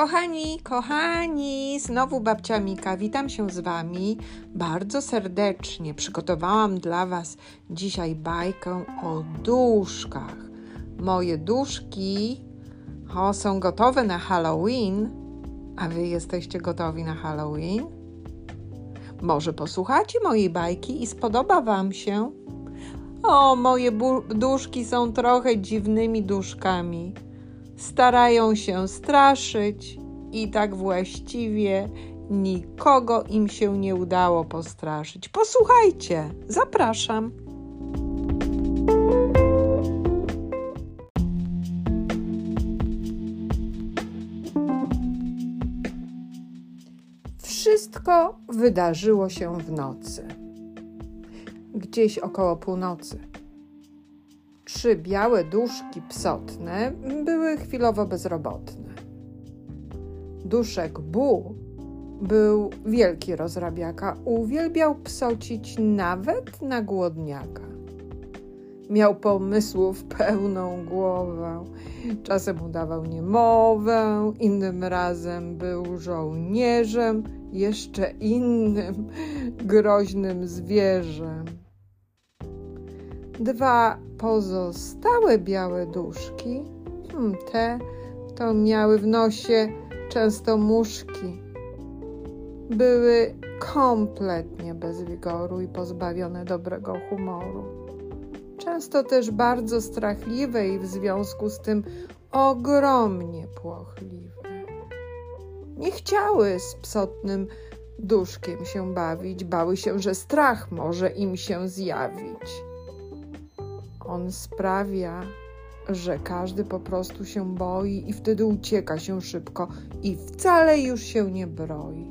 Kochani, kochani, znowu babcia Mika, witam się z Wami bardzo serdecznie. Przygotowałam dla Was dzisiaj bajkę o duszkach. Moje duszki o, są gotowe na Halloween, a Wy jesteście gotowi na Halloween? Może posłuchacie mojej bajki i spodoba Wam się? O, moje duszki są trochę dziwnymi duszkami starają się straszyć i tak właściwie nikogo im się nie udało postraszyć. Posłuchajcie, zapraszam. Wszystko wydarzyło się w nocy. Gdzieś około północy trzy białe duszki psotne były chwilowo bezrobotne. Duszek Bu był wielki rozrabiaka, uwielbiał psocić nawet na głodniaka. Miał pomysłów pełną głowę. Czasem udawał niemowę, innym razem był żołnierzem, jeszcze innym groźnym zwierzem. Dwa pozostałe białe duszki, hmm, te to miały w nosie często muszki. Były kompletnie bez wigoru i pozbawione dobrego humoru. Często też bardzo strachliwe i w związku z tym ogromnie płochliwe. Nie chciały z psotnym duszkiem się bawić, bały się, że strach może im się zjawić. On sprawia, że każdy po prostu się boi i wtedy ucieka się szybko i wcale już się nie broi.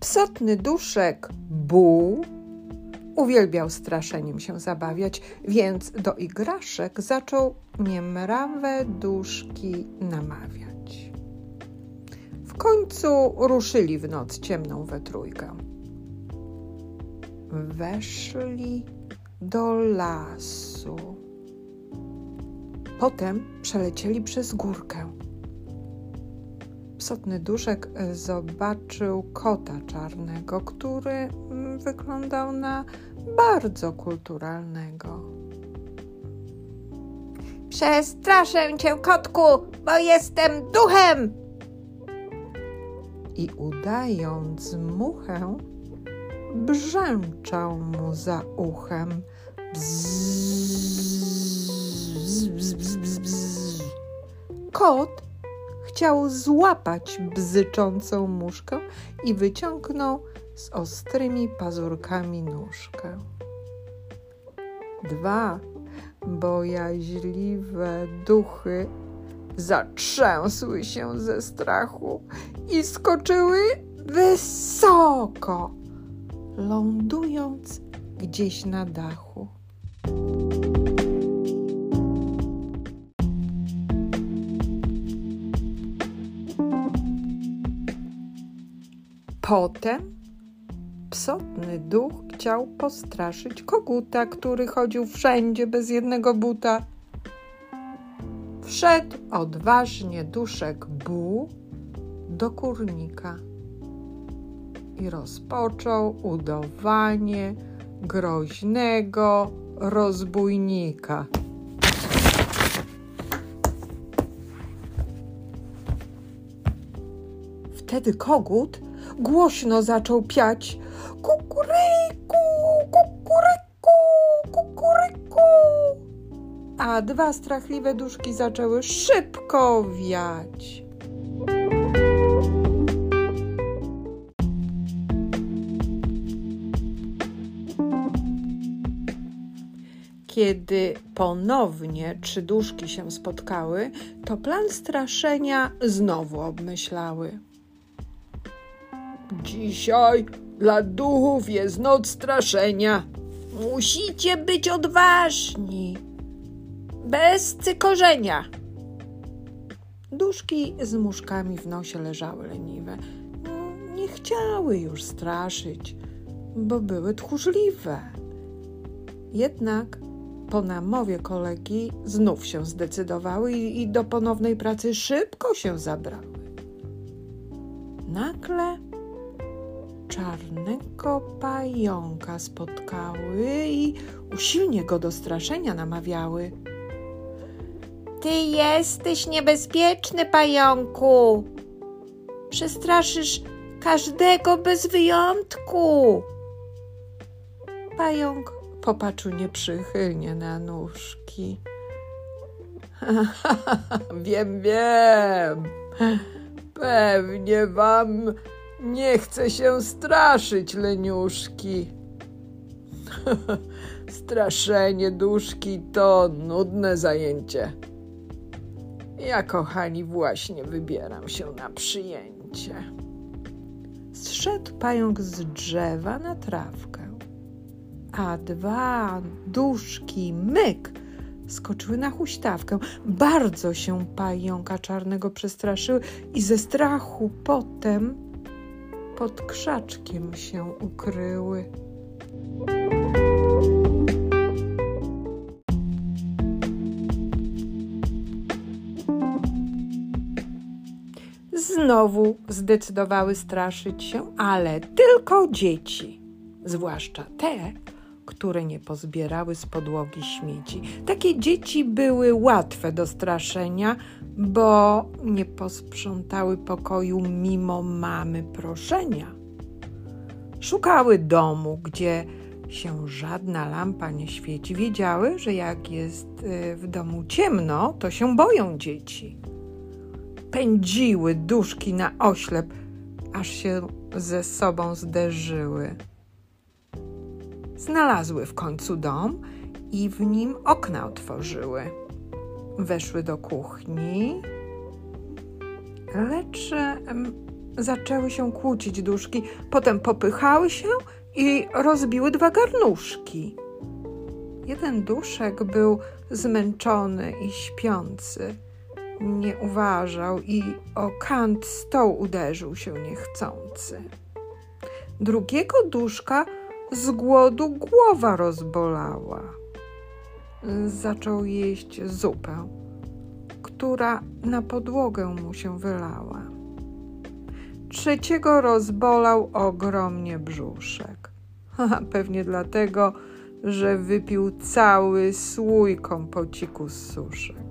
Psotny duszek Bu uwielbiał straszeniem się zabawiać, więc do igraszek zaczął niemrawe duszki namawiać końcu ruszyli w noc ciemną we trójkę. Weszli do lasu. Potem przelecieli przez górkę. Psotny duszek zobaczył kota czarnego, który wyglądał na bardzo kulturalnego. Przestraszę cię, kotku, bo jestem duchem! I udając muchę, brzęczał mu za uchem. Bzz, bzz, bzz, Kot chciał złapać bzyczącą muszkę i wyciągnął z ostrymi pazurkami nóżkę. Dwa bojaźliwe duchy zatrzęsły się ze strachu i skoczyły wysoko, lądując gdzieś na dachu. Potem psotny duch chciał postraszyć koguta, który chodził wszędzie bez jednego buta. Wszedł odważnie duszek Bu do kurnika i rozpoczął udawanie groźnego rozbójnika. Wtedy kogut głośno zaczął piać: Kukuryku, A dwa strachliwe duszki zaczęły szybko wiać. Kiedy ponownie trzy duszki się spotkały, to plan straszenia znowu obmyślały. Dzisiaj dla duchów jest noc straszenia. Musicie być odważni. Bez cykorzenia. Duszki z muszkami w nosie leżały leniwe. Nie chciały już straszyć. bo były tchórzliwe. Jednak po namowie kolegi znów się zdecydowały i, do ponownej pracy szybko się zabrały. Nagle czarnego pająka spotkały i usilnie go do straszenia namawiały. Ty jesteś niebezpieczny, pająku. Przestraszysz każdego bez wyjątku. Pająk popatrzył nieprzychylnie na nóżki. wiem, wiem. Pewnie wam nie chce się straszyć, leniuszki. Straszenie duszki to nudne zajęcie. Ja, kochani, właśnie wybieram się na przyjęcie. Zszedł pająk z drzewa na trawkę, a dwa duszki myk skoczyły na huśtawkę. Bardzo się pająka czarnego przestraszyły i ze strachu potem pod krzaczkiem się ukryły. Znowu zdecydowały straszyć się, ale tylko dzieci, zwłaszcza te, które nie pozbierały z podłogi śmieci. Takie dzieci były łatwe do straszenia, bo nie posprzątały pokoju mimo mamy proszenia. Szukały domu, gdzie się żadna lampa nie świeci. Wiedziały, że jak jest y, w domu ciemno, to się boją dzieci. Pędziły duszki na oślep, aż się ze sobą zderzyły. Znalazły w końcu dom i w nim okna otworzyły. Weszły do kuchni, lecz zaczęły się kłócić duszki. Potem popychały się i rozbiły dwa garnuszki. Jeden duszek był zmęczony i śpiący. Nie uważał i o kant stołu uderzył się niechcący. Drugiego duszka z głodu głowa rozbolała. Zaczął jeść zupę, która na podłogę mu się wylała. Trzeciego rozbolał ogromnie brzuszek. Haha, Pewnie dlatego, że wypił cały słój kompociku z suszek.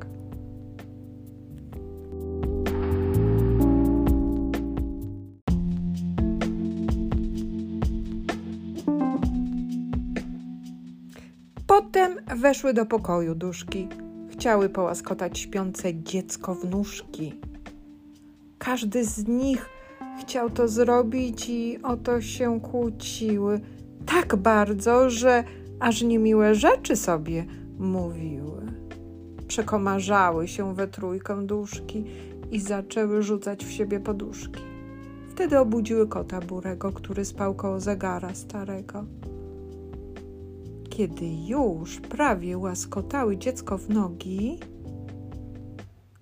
Potem weszły do pokoju duszki. Chciały połaskotać śpiące dziecko w nóżki. Każdy z nich chciał to zrobić i o to się kłóciły. Tak bardzo, że aż niemiłe rzeczy sobie mówiły. Przekomarzały się we trójkę duszki i zaczęły rzucać w siebie poduszki. Wtedy obudziły kota burego, który spał koło zegara starego. Kiedy już prawie łaskotały dziecko w nogi,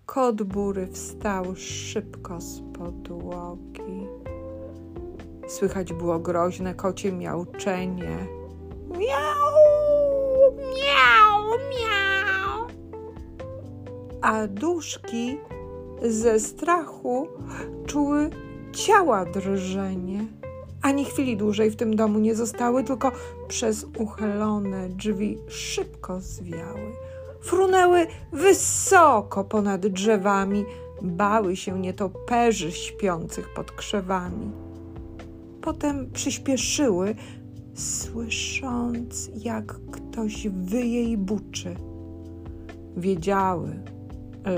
kot bury wstał szybko z podłogi. Słychać było groźne kocie miauczenie. Miau, miau, miau. a duszki ze strachu czuły ciała drżenie. Ani chwili dłużej w tym domu nie zostały, tylko przez uchylone drzwi szybko zwiały. Frunęły wysoko ponad drzewami, bały się nietoperzy śpiących pod krzewami. Potem przyspieszyły, słysząc, jak ktoś wyje i buczy. Wiedziały,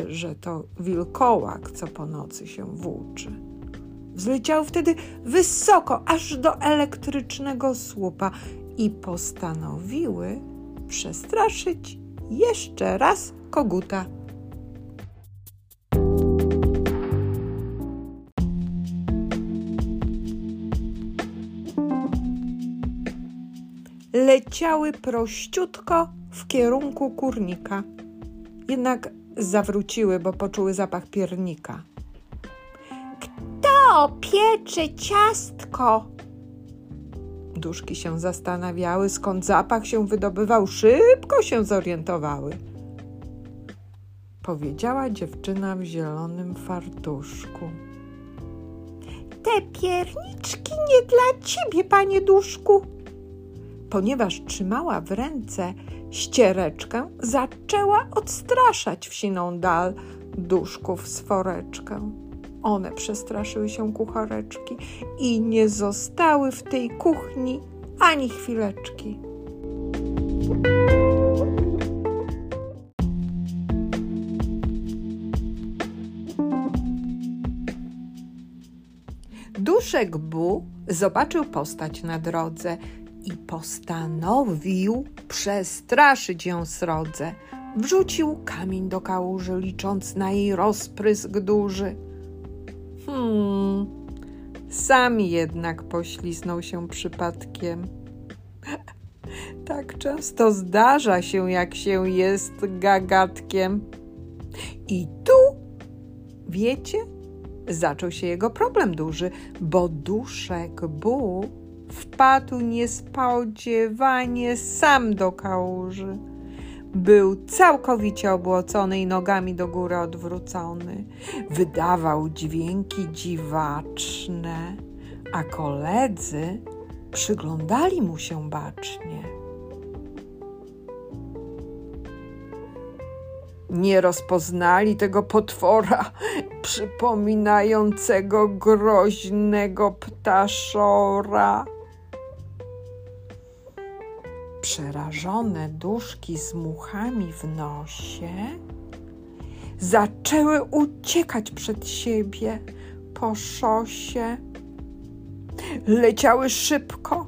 że to wilkołak, co po nocy się włóczy. Wzleciały wtedy wysoko, aż do elektrycznego słupa i postanowiły przestraszyć jeszcze raz koguta. Leciały prościutko w kierunku kurnika. Jednak zawróciły, bo poczuły zapach piernika. To piecze ciastko. Duszki się zastanawiały, skąd zapach się wydobywał, szybko się zorientowały. Powiedziała dziewczyna w zielonym fartuszku. Te pierniczki nie dla ciebie, panie Duszku. Ponieważ trzymała w ręce ściereczkę, zaczęła odstraszać w siną dal duszków z foreczkę. One przestraszyły się kuchareczki i nie zostały w tej kuchni ani chwileczki. Duszek Bu zobaczył postać na drodze i postanowił przestraszyć ją srodze. Wrzucił kamień do kałuży, licząc na jej rozprysk duży. Sam jednak pośliznął się przypadkiem. Tak często zdarza się, jak się jest gagatkiem. I tu, wiecie, zaczął się jego problem duży, bo duszek Bu wpadł niespodziewanie sam do kałuży. Był całkowicie obłocony i nogami do góry odwrócony. Wydawał dźwięki dziwaczne, a koledzy przyglądali mu się bacznie. Nie rozpoznali tego potwora przypominającego groźnego ptaszora. Przerażone duszki z muchami w nosie zaczęły uciekać przed siebie po szosie. Leciały szybko,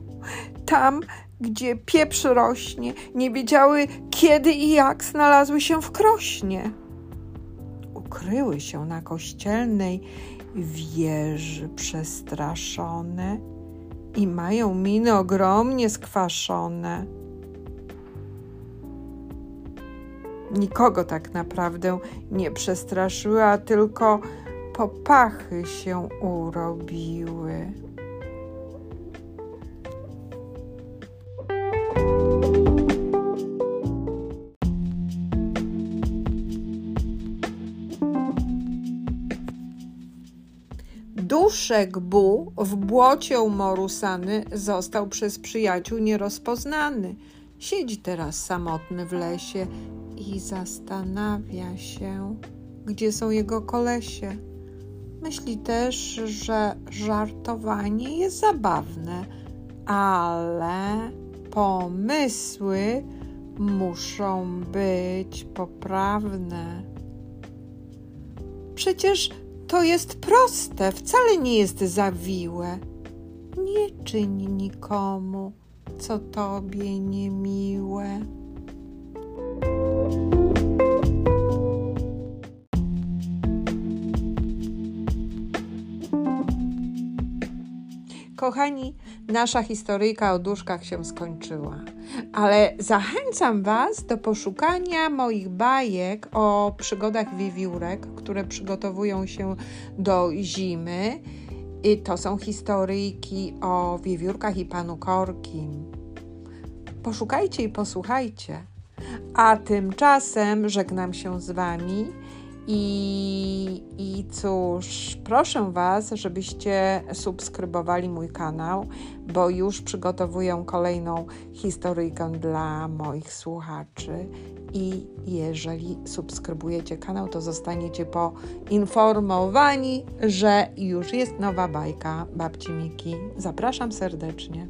tam, gdzie pieprz rośnie, nie wiedziały, kiedy i jak znalazły się w krośnie. Ukryły się na kościelnej wieży przestraszone i mają miny ogromnie skwaszone. Nikogo tak naprawdę nie przestraszyły, a tylko popachy się urobiły. Duszek Bu w błocie umorusany został przez przyjaciół nierozpoznany. Siedzi teraz samotny w lesie i zastanawia się, gdzie są jego kolesie. Myśli też, że żartowanie jest zabawne, ale pomysły muszą być poprawne. Przecież to jest proste, wcale nie jest zawiłe. Nie czyń nikomu, co tobie niemiłe. Kochani, nasza historyjka o duszkach się skończyła, ale zachęcam Was do poszukania moich bajek o przygodach wiewiórek, które przygotowują się do zimy. I to są historyjki o wiewiórkach i panu Korkim. Poszukajcie i posłuchajcie. A tymczasem żegnam się z Wami i, I cóż, proszę Was, żebyście subskrybowali mój kanał, bo już przygotowuję kolejną historyjkę dla moich słuchaczy. I jeżeli subskrybujecie kanał, to zostaniecie poinformowani, że już jest nowa bajka babci Miki. Zapraszam serdecznie.